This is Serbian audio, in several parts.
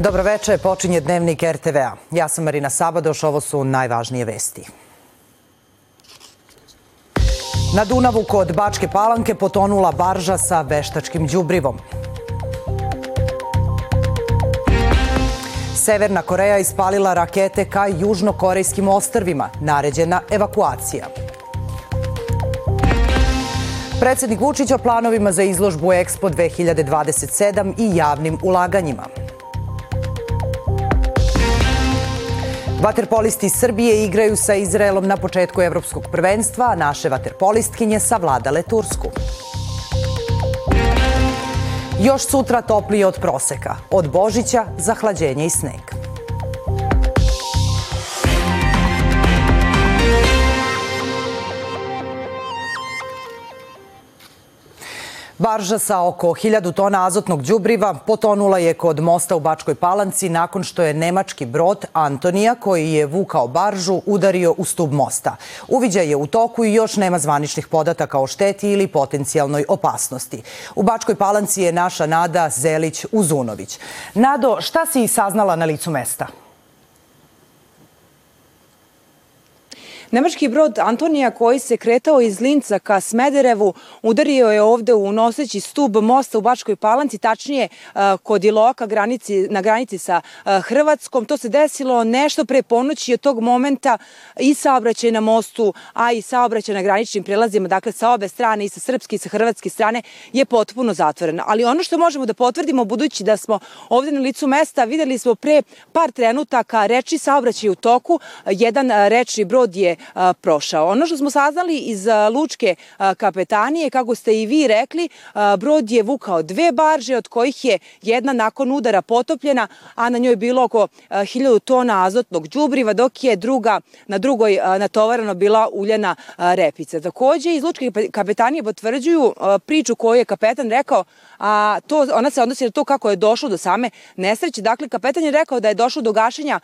Dobroveče, počinje dnevnik RTV-a. Ja sam Marina Sabadoš, ovo su najvažnije vesti. Na Dunavu kod Bačke Palanke potonula barža sa veštačkim đubrivom. Severna Koreja ispalila rakete ka južnokorejskim ostrvima. Naređena evakuacija. Predsednik Vučić o planovima za izložbu Expo 2027 i javnim ulaganjima. Vaterpolisti Srbije igraju sa Izraelom na početku evropskog prvenstva, a naše vaterpolistkinje savladale Tursku. Još sutra toplije od proseka. Od Božića zahlađenje i sneg. Barža sa oko 1000 tona azotnog đubriva potonula je kod mosta u Bačkoj Palanci nakon što je nemački brod Antonija, koji je vukao baržu, udario u stub mosta. Uviđaj je u toku i još nema zvaničnih podataka o šteti ili potencijalnoj opasnosti. U Bačkoj Palanci je naša Nada Zelić-Uzunović. Nado, šta si saznala na licu mesta? Nemački brod Antonija koji se kretao iz Linca ka Smederevu udario je ovde u noseći stub mosta u Bačkoj Palanci, tačnije kod Iloka granici, na granici sa Hrvatskom. To se desilo nešto pre ponoći od tog momenta i saobraćaj na mostu, a i saobraćaj na graničnim prelazima, dakle sa obe strane i sa srpske i sa hrvatske strane je potpuno zatvoren. Ali ono što možemo da potvrdimo, budući da smo ovde na licu mesta, videli smo pre par trenutaka reči saobraćaj u toku, jedan rečni brod je prošao. Ono što smo saznali iz lučke kapetanije, kako ste i vi rekli, brod je vukao dve barže, od kojih je jedna nakon udara potopljena, a na njoj bilo oko 1000 tona azotnog đubriva, dok je druga na drugoj natovarano bila uljena repica. Takođe, iz lučke kapetanije potvrđuju priču koju je kapetan rekao, a to, ona se odnosi na to kako je došlo do same nesreće. Dakle, kapetan je rekao da je došlo do gašenja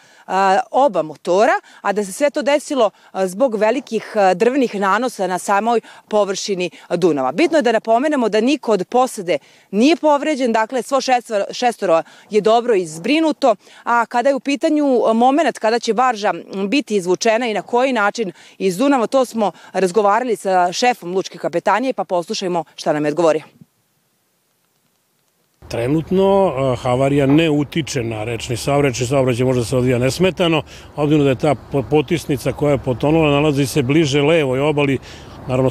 oba motora, a da se sve to desilo zbog velikih drvenih nanosa na samoj površini Dunava. Bitno je da napomenemo da niko od posade nije povređen, dakle svo šestoro, šestoro je dobro izbrinuto, a kada je u pitanju moment kada će barža biti izvučena i na koji način iz Dunava, to smo razgovarali sa šefom Lučke kapetanije, pa poslušajmo šta nam je odgovorio. Trenutno havarija ne utiče na rečni saobraćaj, saobraćaj može da se odvija nesmetano, obzirom da je ta potisnica koja je potonula nalazi se bliže levoj obali, naravno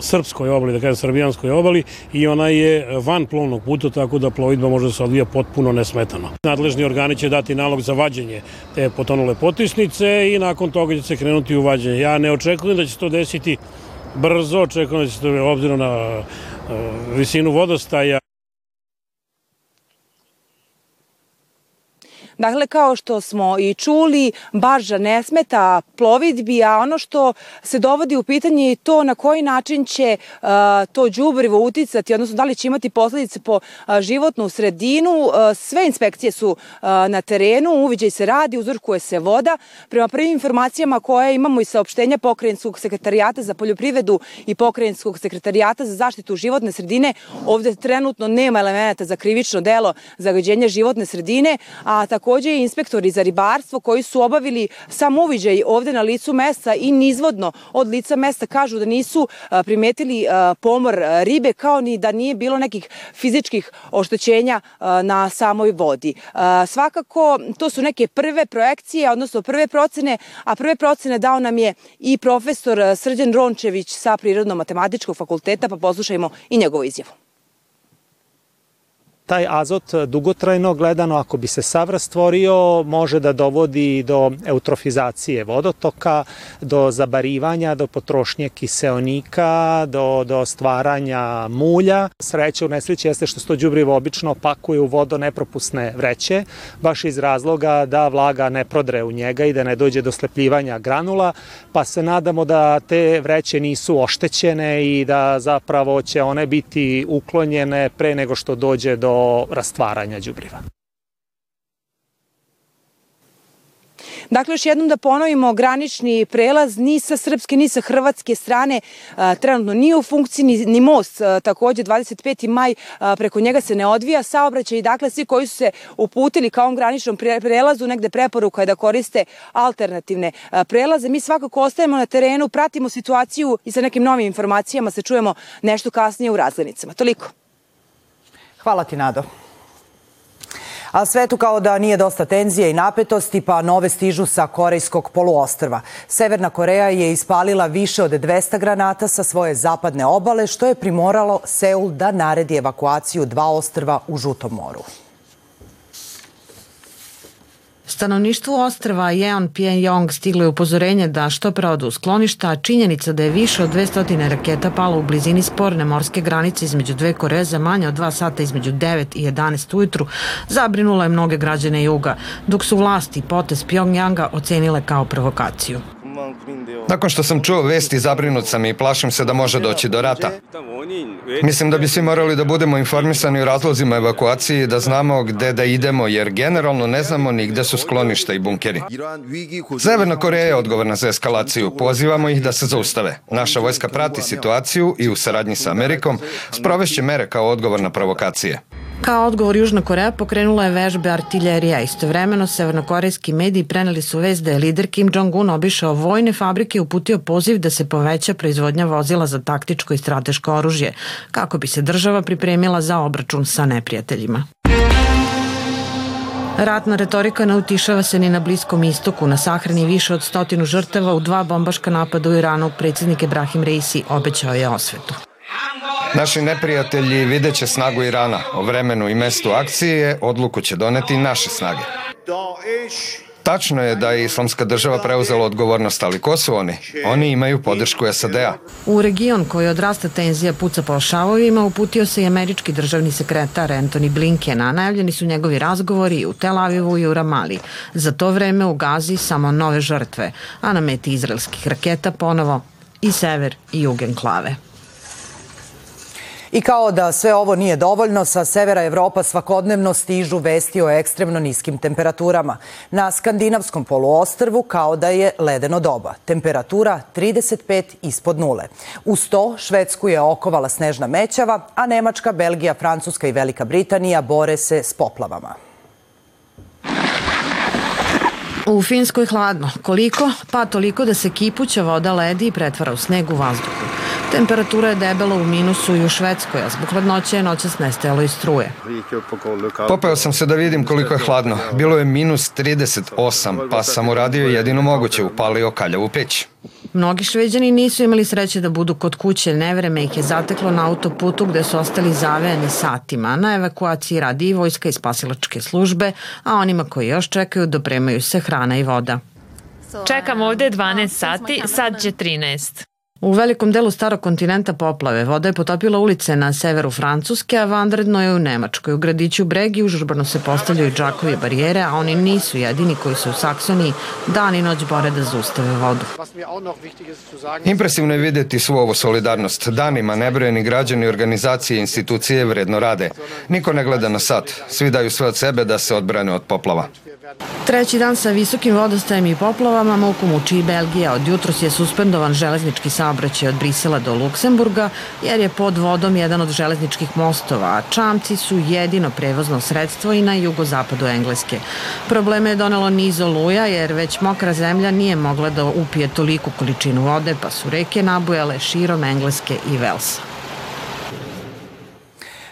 srpskoj obali, da kažem srbijanskoj obali i ona je van plovnog puta, tako da plovidba može da se odvija potpuno nesmetano. Nadležni organi će dati nalog za vađenje te potonule potisnice i nakon toga će se krenuti u vađenje. Ja ne očekujem da će se to desiti brzo, očekujem da će se to obzirom na visinu vodostaja Dakle, kao što smo i čuli, barža ne smeta plovidbi, a ono što se dovodi u pitanje je to na koji način će uh, to đubrivo uticati, odnosno da li će imati posledice po uh, životnu sredinu. Uh, sve inspekcije su na terenu, uviđaj se radi, uzorkuje se voda. Prema prvim informacijama koje imamo i saopštenja Pokrajinskog sekretarijata za poljoprivredu i Pokrajinskog sekretarijata za zaštitu životne sredine, ovde trenutno nema elemenata za krivično delo zagađenja životne sredine, a tako takođe i inspektori za ribarstvo koji su obavili sam uviđaj ovde na licu mesta i nizvodno od lica mesta kažu da nisu primetili pomor ribe kao ni da nije bilo nekih fizičkih oštećenja na samoj vodi. Svakako to su neke prve projekcije, odnosno prve procene, a prve procene dao nam je i profesor Srđan Rončević sa Prirodno-matematičkog fakulteta, pa poslušajmo i njegovu izjavu taj azot dugotrajno gledano, ako bi se savra stvorio, može da dovodi do eutrofizacije vodotoka, do zabarivanja, do potrošnje kiseonika, do, do stvaranja mulja. Sreća u nesreći jeste što se to obično pakuje u vodonepropusne vreće, baš iz razloga da vlaga ne prodre u njega i da ne dođe do slepljivanja granula, pa se nadamo da te vreće nisu oštećene i da zapravo će one biti uklonjene pre nego što dođe do rastvaranja đubriva. Dakle, još jednom da ponovimo, granični prelaz ni sa srpske, ni sa hrvatske strane a, trenutno nije u funkciji, ni, ni most a, takođe 25. maj, a, preko njega se ne odvija saobraćaj i dakle svi koji su se uputili ka ovom graničnom pre, prelazu, negde preporuka je da koriste alternativne prelaze. Mi svakako ostajemo na terenu, pratimo situaciju i sa nekim novim informacijama se čujemo nešto kasnije u razglednicama. Toliko. Hvala ti, Nado. A svetu kao da nije dosta tenzije i napetosti, pa nove stižu sa Korejskog poluostrva. Severna Koreja je ispalila više od 200 granata sa svoje zapadne obale, što je primoralo Seul da naredi evakuaciju dva ostrva u Žutom moru. Stanovništvu ostrava Jeon Pyongyang stiglo je upozorenje da što pre u skloništa, a činjenica da je više od 200 raketa palo u blizini sporne morske granice između dve Koreje za manje od dva sata između 9 i 11 ujutru zabrinula je mnoge građane juga, dok su vlasti potez Pyongyanga ocenile kao provokaciju. Nakon što sam čuo vesti, zabrinut sam i plašim se da može doći do rata. Mislim da bi svi morali da budemo informisani o razlozima evakuacije i da znamo gde da idemo, jer generalno ne znamo ni gde su skloništa i bunkeri. Severna Koreja je odgovorna za eskalaciju. Pozivamo ih da se zaustave. Naša vojska prati situaciju i u saradnji sa Amerikom sprovešće mere kao odgovor na provokacije. Kao odgovor Južna Koreja pokrenula je vežbe artiljerija. Istovremeno severnokorejski mediji preneli su vez da je lider Kim Jong-un obišao vojne fabrike i uputio poziv da se poveća proizvodnja vozila za taktičko i strateško oružje, kako bi se država pripremila za obračun sa neprijateljima. Ratna retorika ne utišava se ni na Bliskom istoku. Na sahrani više od stotinu žrtava u dva bombaška napada u Iranu predsednik Ibrahim Reisi obećao je osvetu. Naši neprijatelji videće snagu Irana. O vremenu i mestu akcije odluku će doneti naše snage. Tačno je da je islamska država preuzela odgovornost, ali ko su oni? Oni imaju podršku SAD-a. U region koji odrasta tenzija puca po šavovima uputio se i američki državni sekretar Anthony Blinken, a najavljeni su njegovi razgovori u Tel Avivu i u Ramali. Za to vreme u Gazi samo nove žrtve, a na meti izraelskih raketa ponovo i sever i jug enklave. I kao da sve ovo nije dovoljno, sa severa Evropa svakodnevno stižu vesti o ekstremno niskim temperaturama. Na skandinavskom poluostrvu kao da je ledeno doba. Temperatura 35 ispod nule. Uz to Švedsku je okovala snežna mećava, a Nemačka, Belgija, Francuska i Velika Britanija bore se s poplavama. U Finskoj hladno. Koliko? Pa toliko da se kipuća voda ledi i pretvara u sneg u vazduhu. Temperatura je debela u minusu i u Švedskoj, a zbog hladnoće je noćas nestajalo i struje. Popeo sam se da vidim koliko je hladno. Bilo je minus 38, pa sam uradio jedino moguće, upalio kaljavu peć. Mnogi šveđani nisu imali sreće da budu kod kuće, nevreme ih je zateklo na autoputu gde su ostali zavejani satima. Na evakuaciji radi i vojska i spasilačke službe, a onima koji još čekaju dopremaju se hrana i voda. Čekam ovde 12 sati, sad će 13. U velikom delu starog kontinenta poplave voda je potopila ulice na severu Francuske, a vanredno je u Nemačkoj. U gradiću Bregi užurbano se postavljaju džakovi barijere, a oni nisu jedini koji se u Saksoniji dan i noć bore da zaustave vodu. Impresivno je videti svu ovo solidarnost. Danima nebrojeni građani, organizacije i institucije vredno rade. Niko ne gleda na sat. Svi daju sve od sebe da se odbrane od poplava. Treći dan sa visokim vodostajem i poplavama muku muči i Belgija. Od jutros je suspendovan železnički saobraćaj od Brisela do Luksemburga jer je pod vodom jedan od železničkih mostova, a čamci su jedino prevozno sredstvo i na jugozapadu Engleske. Probleme je donelo niz oluja jer već mokra zemlja nije mogla da upije toliku količinu vode pa su reke nabujale širom Engleske i Velsa.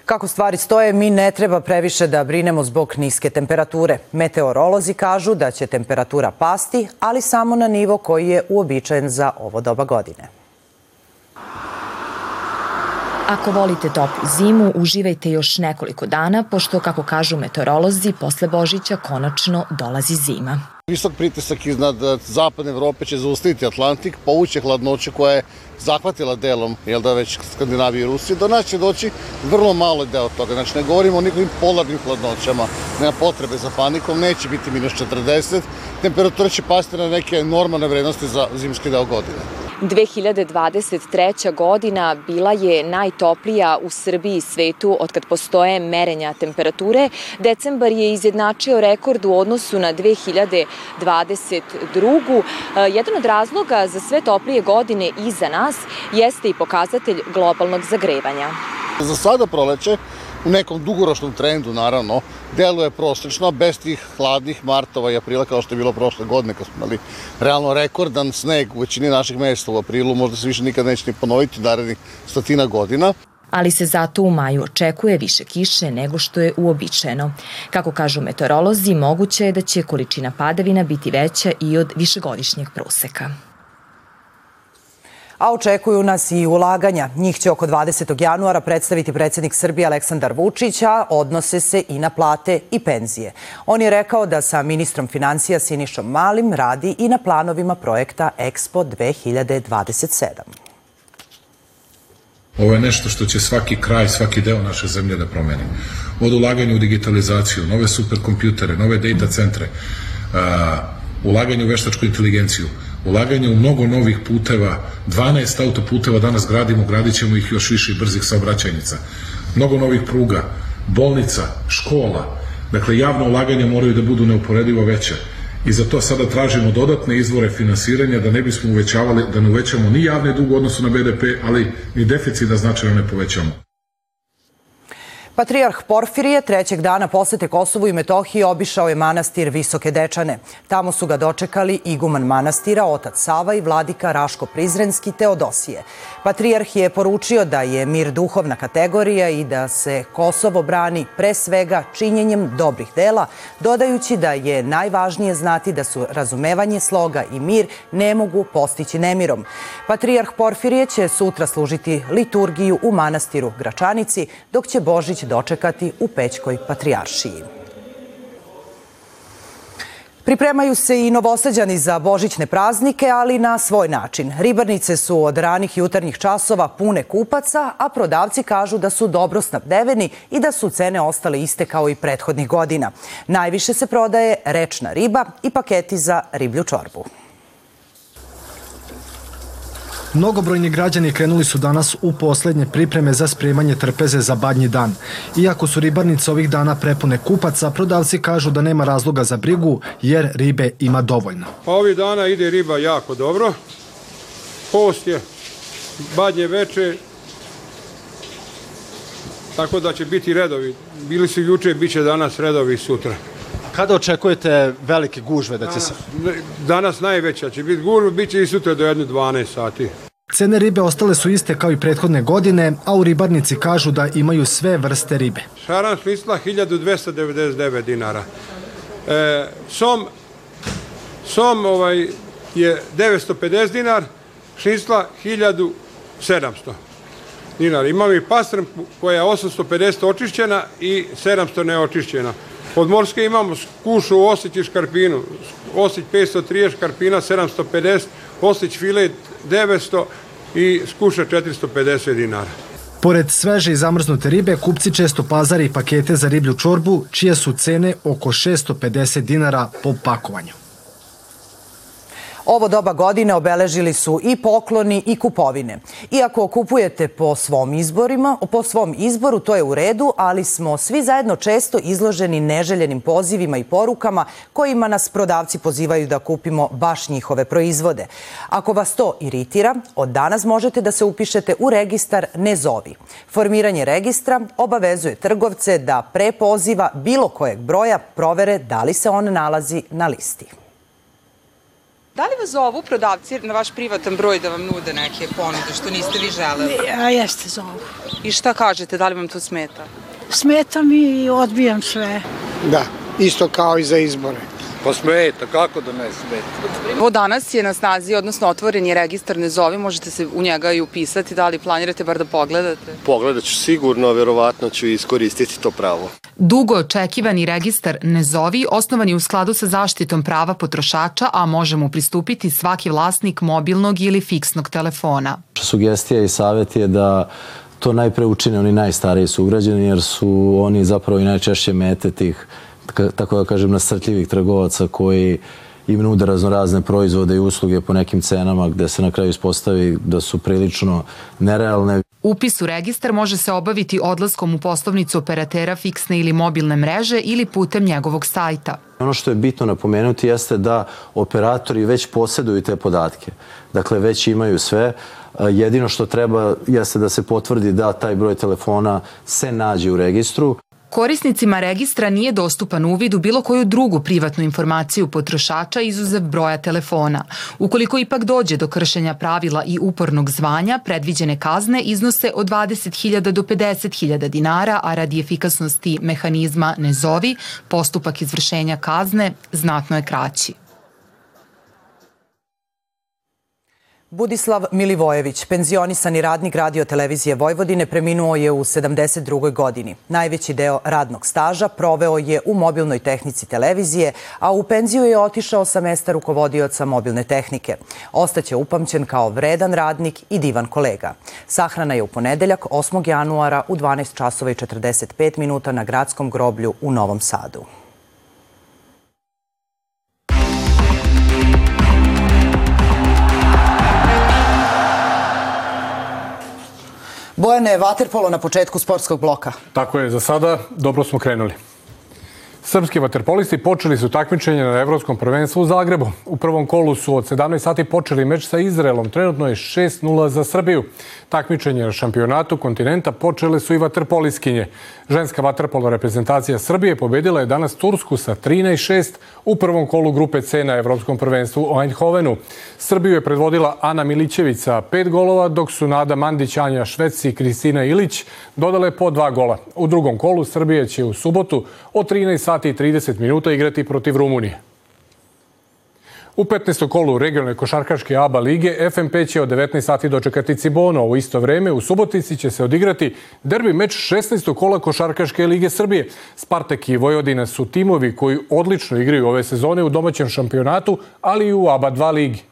Kako stvari stoje, mi ne treba previše da brinemo zbog niske temperature. Meteorolozi kažu da će temperatura pasti, ali samo na nivo koji je uobičajen za ovo doba godine. Ako volite toplu zimu, uživajte još nekoliko dana, pošto, kako kažu meteorolozi, posle Božića konačno dolazi zima. Visok pritisak iznad zapadne Evrope će zaustaviti Atlantik, povuće hladnoće koja je zahvatila delom, jel da već Skandinaviju i Rusiju, do nas će doći vrlo malo deo toga. Znači, ne govorimo o nikakvim polarnim hladnoćama, nema potrebe za panikom, neće biti minus 40, temperatura će pasti na neke normalne vrednosti za zimski deo godine. 2023. godina bila je najtoplija u Srbiji i svetu od kad postoje merenja temperature. Decembar je izjednačio rekord u odnosu na 2022. Jedan od razloga za sve toplije godine iza nas jeste i pokazatelj globalnog zagrevanja. Za sada proleće u nekom dugoročnom trendu, naravno, deluje prosečno, bez tih hladnih martova i aprila kao što je bilo prošle godine, kad smo imali realno rekordan sneg u većini naših mesta u aprilu, možda se više nikad neće ni ponoviti narednih stotina godina ali se zato u maju očekuje više kiše nego što je uobičajeno. Kako kažu meteorolozi, moguće je da će količina padavina biti veća i od višegodišnjeg proseka a očekuju nas i ulaganja. Njih će oko 20. januara predstaviti predsednik Srbije Aleksandar Vučić, a odnose se i na plate i penzije. On je rekao da sa ministrom financija Sinišom Malim radi i na planovima projekta Expo 2027. Ovo je nešto što će svaki kraj, svaki deo naše zemlje da promeni. Od ulaganja u digitalizaciju, nove superkompjutere, nove data centre, uh, ulaganje u veštačku inteligenciju, ulaganje u mnogo novih puteva, 12 autoputeva danas gradimo, gradit ćemo ih još više i brzih saobraćajnica, mnogo novih pruga, bolnica, škola, dakle javno ulaganje moraju da budu neuporedivo veće i za to sada tražimo dodatne izvore finansiranja da ne bismo uvećavali, da ne uvećamo ni javni dug u odnosu na BDP, ali ni deficit da značajno ne povećamo. Patrijarh Porfirije trećeg dana posete Kosovu i Metohiji obišao je manastir Visoke Dečane. Tamo su ga dočekali iguman manastira, otac Sava i vladika Raško Prizrenski Teodosije. Patrijarh je poručio da je mir duhovna kategorija i da se Kosovo brani pre svega činjenjem dobrih dela, dodajući da je najvažnije znati da su razumevanje sloga i mir ne mogu postići nemirom. Patrijarh Porfirije će sutra služiti liturgiju u manastiru Gračanici, dok će Božić dočekati u Pećkoj patrijaršiji. Pripremaju se i novosađani za božićne praznike, ali na svoj način. Ribarnice su od ranih jutarnjih časova pune kupaca, a prodavci kažu da su dobro snabdeveni i da su cene ostale iste kao i prethodnih godina. Najviše se prodaje rečna riba i paketi za riblju čorbu. Mnogobrojni građani krenuli su danas u poslednje pripreme za spremanje trpeze za badnji dan. Iako su ribarnice ovih dana prepune kupaca, prodavci kažu da nema razloga za brigu jer ribe ima dovoljno. Pa ovih dana ide riba jako dobro. Post je badnje veče, tako da će biti redovi. Bili su juče, bit će danas redovi sutra. Kada očekujete velike gužve da će se... Danas najveća će biti gužva, bit će i sutra do 1-12 sati. Cene ribe ostale su iste kao i prethodne godine, a u ribarnici kažu da imaju sve vrste ribe. Šaran smisla 1299 dinara. E, som, som ovaj, je 950 dinar, šnisla 1700 dinara. Imamo i pastrm koja je 850 očišćena i 700 neočišćena. Od morske imamo kušu Osić i škarpinu. Osić 530, škarpina 750, Osić filet 900 i skuša 450 dinara. Pored sveže i zamrznute ribe, kupci često pazari pakete za riblju čorbu, čije su cene oko 650 dinara po pakovanju. Ovo doba godine obeležili su i pokloni i kupovine. Iako kupujete po svom izborima, po svom izboru, to je u redu, ali smo svi zajedno često izloženi neželjenim pozivima i porukama kojima nas prodavci pozivaju da kupimo baš njihove proizvode. Ako vas to iritira, od danas možete da se upišete u registar Ne zovi. Formiranje registra obavezuje trgovce da pre poziva bilo kojeg broja provere da li se on nalazi na listi. Da li vas zovu prodavci na vaš privatan broj da vam nude neke ponude što niste vi želeli? A jeste zovu. I šta kažete, da li vam to smeta? Smeta mi i odbijam sve. Da, isto kao i za izbore. Pa smeta, kako da ne smeta? Ovo danas je na snazi, odnosno otvoren je registar Ne zovi, možete se u njega i upisati, da li planirate bar da pogledate? Pogledat ću sigurno, verovatno ću iskoristiti to pravo. Dugo očekivani registar Ne zovi osnovan je u skladu sa zaštitom prava potrošača, a može mu pristupiti svaki vlasnik mobilnog ili fiksnog telefona. Sugestija i savjet je da to najpre učine oni najstariji sugrađani, jer su oni zapravo i najčešće mete tih tako da kažem, nasrtljivih trgovaca koji im nude raznorazne proizvode i usluge po nekim cenama gde se na kraju ispostavi da su prilično nerealne. Upis u registar može se obaviti odlaskom u poslovnicu operatera fiksne ili mobilne mreže ili putem njegovog sajta. Ono što je bitno napomenuti jeste da operatori već posjeduju te podatke. Dakle, već imaju sve. Jedino što treba jeste da se potvrdi da taj broj telefona se nađe u registru. Korisnicima registra nije dostupan uvid u bilo koju drugu privatnu informaciju potrošača izuzev broja telefona. Ukoliko ipak dođe do kršenja pravila i upornog zvanja, predviđene kazne iznose od 20.000 do 50.000 dinara, a radi efikasnosti mehanizma ne zovi, postupak izvršenja kazne znatno je kraći. Budislav Milivojević, penzionisani radnik radio televizije Vojvodine, preminuo je u 72. godini. Najveći deo radnog staža proveo je u mobilnoj tehnici televizije, a u penziju je otišao sa mesta rukovodioca mobilne tehnike. Ostaće upamćen kao vredan radnik i divan kolega. Sahrana je u ponedeljak 8. januara u 12 časova i 45 minuta na gradskom groblju u Novom Sadu. Bojane, vaterpolo na početku sportskog bloka. Tako je, za sada dobro smo krenuli. Srpski vaterpolisti počeli su takmičenje na Evropskom prvenstvu u Zagrebu. U prvom kolu su od 17 sati počeli meč sa Izraelom. Trenutno je 6-0 za Srbiju. Takmičenje na šampionatu kontinenta počele su i vaterpoliskinje. Ženska vaterpolo reprezentacija Srbije pobedila je danas Tursku sa 13-6 u prvom kolu grupe C na Evropskom prvenstvu u Eindhovenu. Srbiju je predvodila Ana Milićević sa pet golova, dok su Nada Mandić, Anja Švec i Kristina Ilić dodale po dva gola. U drugom kolu Srbije će u subotu od 13 sati i 30 minuta igrati protiv Rumunije. U 15. kolu regionalne košarkaške ABA lige FMP će od 19 sati dočekati Cibono. U isto vreme u Subotici će se odigrati derbi meč 16. kola košarkaške lige Srbije. Spartak i Vojvodina su timovi koji odlično igraju ove sezone u domaćem šampionatu, ali i u ABA 2 ligi.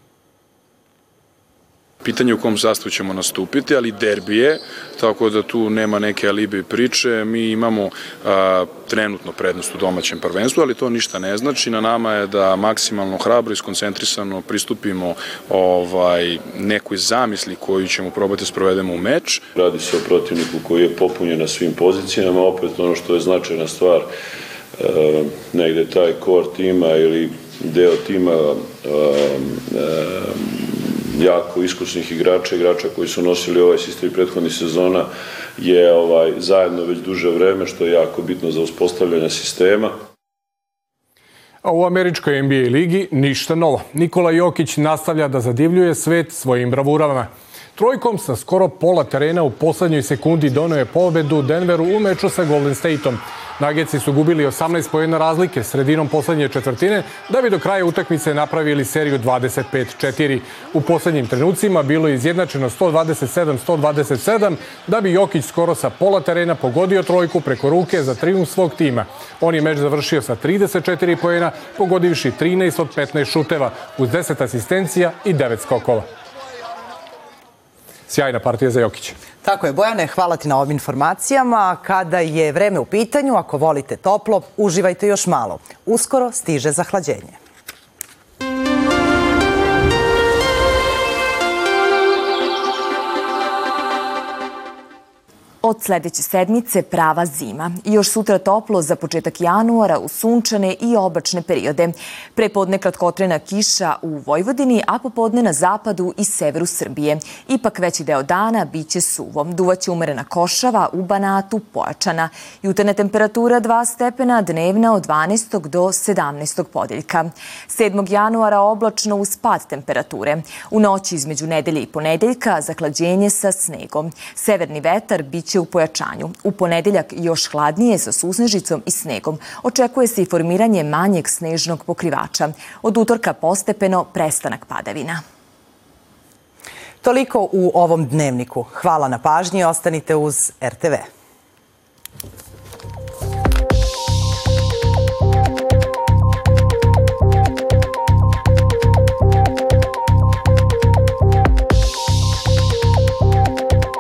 Pitanje u kom sastavu ćemo nastupiti, ali derbi je, tako da tu nema neke alibi priče. Mi imamo a, trenutno prednost u domaćem prvenstvu, ali to ništa ne znači. Na nama je da maksimalno hrabro i skoncentrisano pristupimo ovaj, nekoj zamisli koju ćemo probati da sprovedemo u meč. Radi se o protivniku koji je popunjen na svim pozicijama, opet ono što je značajna stvar, e, negde taj kor tima ili deo tima e, e, jako iskusnih igrača, igrača koji su nosili ovaj sistem prethodnih sezona je ovaj zajedno već duže vreme, što je jako bitno za uspostavljanje sistema. A u američkoj NBA ligi ništa novo. Nikola Jokić nastavlja da zadivljuje svet svojim bravurama. Trojkom sa skoro pola terena u poslednjoj sekundi donio je pobedu Denveru u meču sa Golden Stateom. Nageci su gubili 18 pojena razlike sredinom poslednje četvrtine, da bi do kraja utakmice napravili seriju 25-4. U poslednjim trenucima bilo je izjednačeno 127-127, da bi Jokić skoro sa pola terena pogodio trojku preko ruke za triumf svog tima. On je meč završio sa 34 pojena, pogodivši 13 od 15 šuteva, uz 10 asistencija i 9 skokova. Sjajna partija za Jokića. Tako je, Bojane, hvala ti na ovim informacijama. Kada je vreme u pitanju, ako volite toplo, uživajte još malo. Uskoro stiže zahlađenje. Od sledeće sedmice prava zima. Još sutra toplo za početak januara u sunčane i oblačne periode. Prepodne kratkotrena kiša u Vojvodini, a popodne na zapadu i severu Srbije. Ipak veći deo dana biće suvo. Duvaće umerena košava u Banatu pojačana. Jutarnja temperatura 2 stepena, dnevna od 12. do 17. podeljka. 7. januara oblačno uz pad temperature. U noći između nedelje i ponedeljka zahlađenje sa snegom. Severni vetar biće u pojačanju. U ponedeljak još hladnije sa susnežicom i snegom. Očekuje se i formiranje manjeg snežnog pokrivača. Od utorka postepeno prestanak padavina. Toliko u ovom dnevniku. Hvala na pažnji. Ostanite uz RTV.